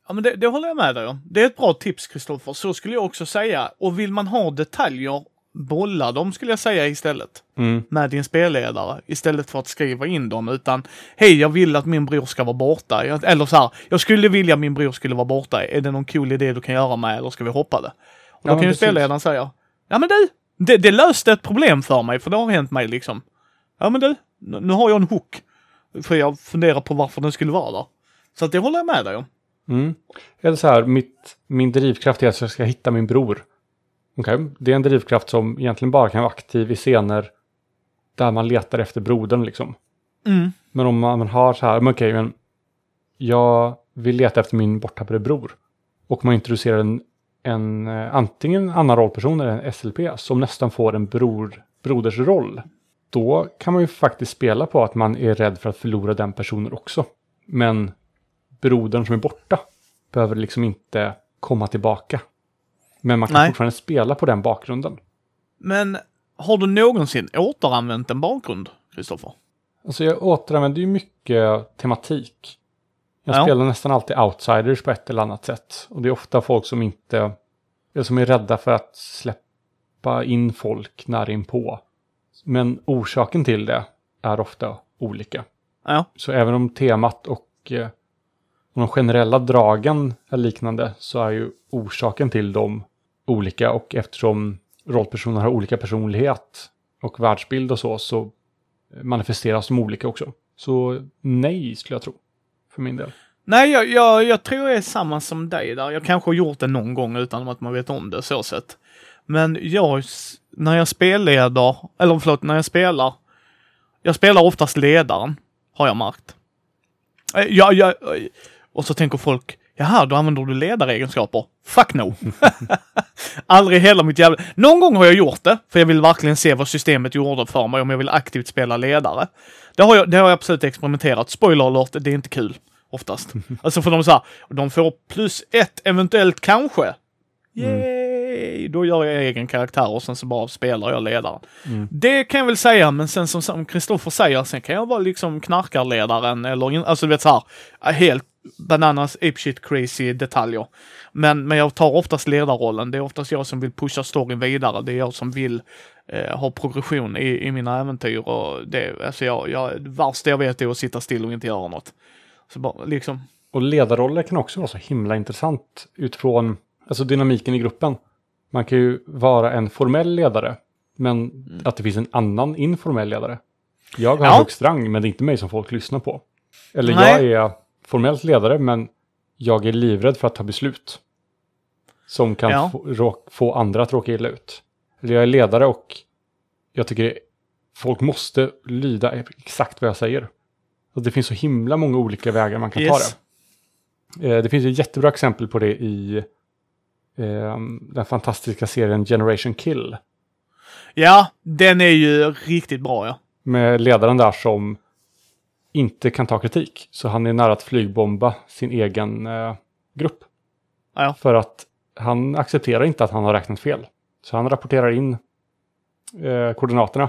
Ja, men det, det håller jag med dig om. Det är ett bra tips, Kristoffer. Så skulle jag också säga. Och vill man ha detaljer, bolla dem skulle jag säga istället. Mm. Med din spelledare. Istället för att skriva in dem. Utan, hej, jag vill att min bror ska vara borta. Jag, eller så här, jag skulle vilja att min bror skulle vara borta. Är det någon cool idé du kan göra med eller ska vi hoppa det? Då Ja, kan ju spelledaren säga, ja men du, det, det löste ett problem för mig, för det har hänt mig liksom. Ja men du, nu har jag en hook. För jag funderar på varför den skulle vara där. Så att det håller jag med dig om. Mm. Eller så här, mitt, min drivkraft är att jag ska hitta min bror. Okej, det är en drivkraft som egentligen bara kan vara aktiv i scener där man letar efter brodern liksom. Mm. Men om man har så här, men okej, men jag vill leta efter min borttappade bror. Och man introducerar en, en eh, antingen en annan rollperson eller en SLP som nästan får en bror, brodersroll. Då kan man ju faktiskt spela på att man är rädd för att förlora den personen också. Men brodern som är borta behöver liksom inte komma tillbaka. Men man kan Nej. fortfarande spela på den bakgrunden. Men har du någonsin återanvänt en bakgrund, Kristoffer? Alltså jag återanvänder ju mycket tematik. Jag Ja. spelar nästan alltid outsiders på ett eller annat sätt. Och det är ofta folk som inte, som är rädda för att släppa in folk nära inpå. Men orsaken till det är ofta olika. Ja. Så även om temat och eh, och de generella dragen är liknande så är ju orsaken till dem olika och eftersom rollpersoner har olika personlighet och världsbild och så så manifesteras de olika också. Så nej skulle jag tro. För min del. Nej, jag, jag, jag tror jag är samma som dig där. Jag kanske har gjort det någon gång utan att man vet om det så sett. Men jag, när jag spelleder, eller förlåt, när jag spelar. Jag spelar oftast ledaren, har jag märkt. Eh, jag, jag, eh, och så tänker folk, jaha, då använder du ledaregenskaper. Fuck no! Aldrig hela mitt jävla... Någon gång har jag gjort det, för jag vill verkligen se vad systemet gjorde för mig om jag vill aktivt spela ledare. Det har jag, det har jag absolut experimenterat. Spoiler alert, det är inte kul. Oftast. Alltså för de så här, de får plus ett, eventuellt kanske. Yay! nej, då gör jag egen karaktär och sen så bara spelar jag ledaren. Mm. Det kan jag väl säga, men sen som Kristoffer säger, sen kan jag vara liksom knarkarledaren eller, alltså du vet så här, helt bananas apeshit crazy detaljer. Men, men jag tar oftast ledarrollen. Det är oftast jag som vill pusha storyn vidare. Det är jag som vill eh, ha progression i, i mina äventyr och det, alltså jag, jag, det värsta jag vet är att sitta still och inte göra något. Så bara liksom, Och ledarroller kan också vara så himla intressant utifrån alltså dynamiken i gruppen. Man kan ju vara en formell ledare, men att det finns en annan informell ledare. Jag har Ja. högst rang, men det är inte mig som folk lyssnar på. Eller Nej. jag är formellt ledare, men jag är livrädd för att ta beslut. Som kan Ja. få, få andra att råka illa ut. Eller jag är ledare och jag tycker folk måste lyda exakt vad jag säger. Och det finns så himla många olika vägar man kan ta Yes. det. Eh, Det finns ett jättebra exempel på det i eh, den fantastiska serien Generation Kill. ja, den är ju riktigt bra ja. Med ledaren där som inte kan ta kritik. Så han är nära att flygbomba sin egen eh, grupp. Ja. För att han accepterar inte att han har räknat fel. Så han rapporterar in eh, koordinaterna.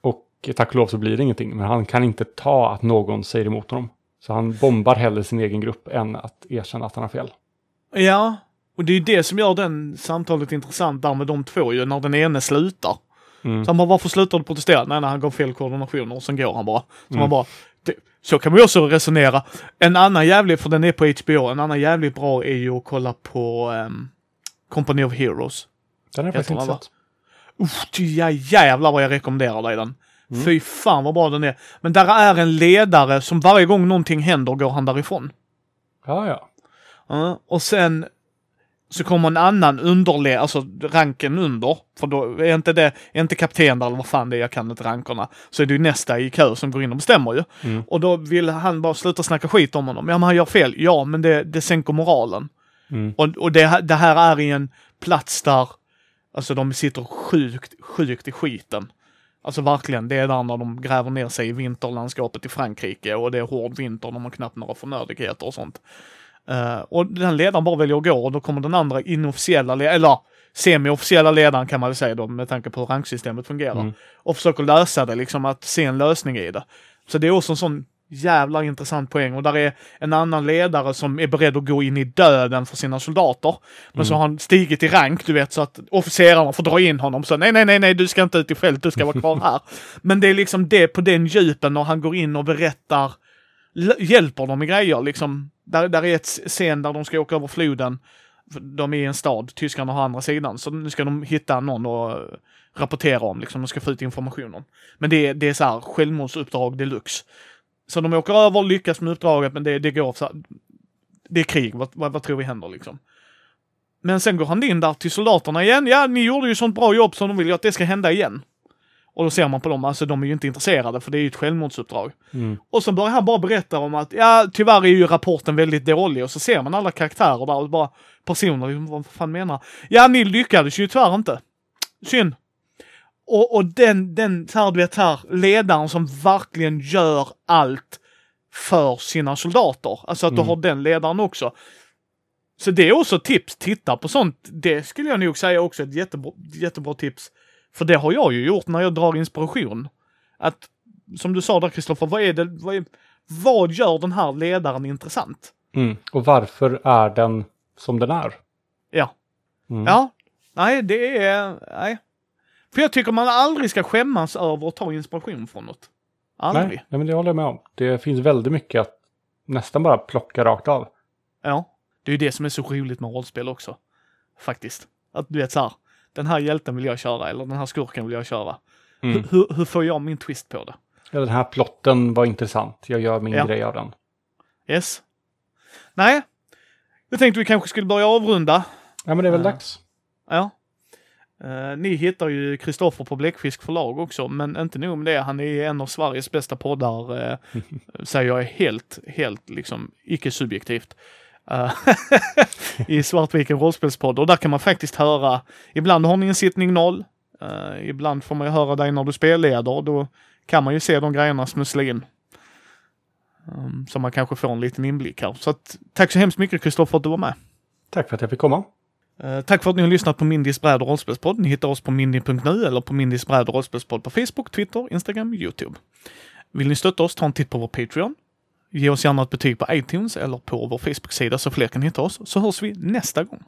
Och tack och lov så blir det ingenting. Men han kan inte ta att någon säger emot honom. Så han bombar hellre sin egen grupp än att erkänna att han har fel. Ja, och det är ju det som gör den samtalet intressant där med de två ju, när den ene slutar. Mm. Så han bara, varför slutar du protestera? Nej, nej, han gav fel koordinationer och sen går han bara. Så Mm. man bara, det, så kan man ju också resonera. En annan jävligt, för den är på HBO, en annan jävligt bra är ju att kolla på um, Company of Heroes. Den har jag faktiskt inte sett. Ty, ja, jävlar vad jag rekommenderar dig den. Mm. Fy fan vad bra den är. Men där är en ledare som varje gång någonting händer går han därifrån. Ja, ja. Ja, och sen så kommer en annan underle, alltså ranken under, för då är inte det, är inte kapten där eller vad fan det är, jag kan inte rankerna, så är det ju nästa i kö som går in och bestämmer ju. Mm. Och då vill han bara sluta snacka skit om honom. Ja, men han gör fel. Ja, men det, det sänker moralen. Mm. Och, och det, här- det här är i en plats där, alltså de sitter sjukt, sjukt i skiten. Alltså verkligen, det är där när de gräver ner sig i vinterlandskapet i Frankrike och det är hård vinter, de har knappt några förnödenheter och sånt. Eh, och den ledaren bara väljer att gå och då kommer den andra inofficiella, le- eller semi-officiella ledaren kan man väl säga då med tanke på hur ranksystemet fungerar. Mm. Och försöker lösa det, liksom att se en lösning i det. Så det är också en sån jävla intressant poäng och där är en annan ledare som är beredd att gå in i döden för sina soldater. Men så har han stigit i rank, du vet, så att officerarna får dra in honom. Så nej, nej, nej, nej, du ska inte ut i fält, du ska vara kvar här. Men det är liksom det på den djupen när han går in och berättar, hjälper dem med grejer liksom. Där, där är ett scen där de ska åka över floden. De är i en stad, tyskarna har andra sidan, så nu ska de hitta någon och eh, rapportera om, liksom, de ska få ut information om. Men det, är- det är så här självmordsuppdrag deluxe. Så de åker över lyckas med uppdraget, men det, det går så här, Det är krig, vad, vad, vad tror vi händer liksom? Men sen går han in där till soldaterna igen. Ja, ni gjorde ju sånt bra jobb så de vill ju att det ska hända igen. Och då ser man på dem, alltså de är ju inte intresserade för det är ju ett självmordsuppdrag. Mm. Och så börjar han bara berätta om att, ja tyvärr är ju rapporten väldigt dålig och så ser man alla karaktärer där och bara personer, liksom, vad fan menar Ja, ni lyckades ju tyvärr inte. Synd. Och, och den, den, så här, du vet här, ledaren som verkligen gör allt för sina soldater. Alltså att du Mm. har den ledaren också. Så det är också ett tips, titta på sånt. Det skulle jag nog säga också är ett jättebra, jättebra tips. För det har jag ju gjort när jag drar inspiration. Att, som du sa där Kristoffer, vad är det, vad, är, vad gör den här ledaren intressant? Mm. Och varför är den som den är? Ja. Mm. Ja. Nej, det är, nej. För jag tycker man aldrig ska skämmas över att ta inspiration från något. Aldrig. Nej, nej, men det håller jag med om. Det finns väldigt mycket att nästan bara plocka rakt av. Ja. Det är ju det som är så roligt med rollspel också. Faktiskt. Att du vet så här, den här hjälten vill jag köra eller den här skurken vill jag köra. Mm. Hur, hur, hur får jag min twist på det? Ja, den här plotten var intressant. Jag gör min Ja. grej av den. Yes. Nej. Jag tänkte vi kanske skulle börja avrunda. Ja, men det är väl Ja. dags. Ja. Eh, ni hittar ju Kristoffer på Bläckfisk förlag också, men inte nog med det. Han är en av Sveriges bästa poddar, uh, säger jag är helt, helt liksom icke subjektivt. Eh, I Svartviken rollspelspodd och där kan man faktiskt höra, ibland har ni en sittning noll, eh, ibland får man ju höra dig när du spelleder, då kan man ju se de grejerna smussla in. Um, så man kanske får en liten inblick här. Så att, tack så hemskt mycket Kristoffer att du var med. Tack för att jag fick komma. Eh, tack för att ni har lyssnat på Mindys bräd och rollspelspodd. Ni hittar oss på mindy.nu eller på Mindys bräd och rollspelspodd på Facebook, Twitter, Instagram, YouTube. Vill ni stötta oss, ta en titt på vår Patreon. Ge oss gärna ett betyg på iTunes eller på vår Facebook-sida så fler kan hitta oss, så hörs vi nästa gång.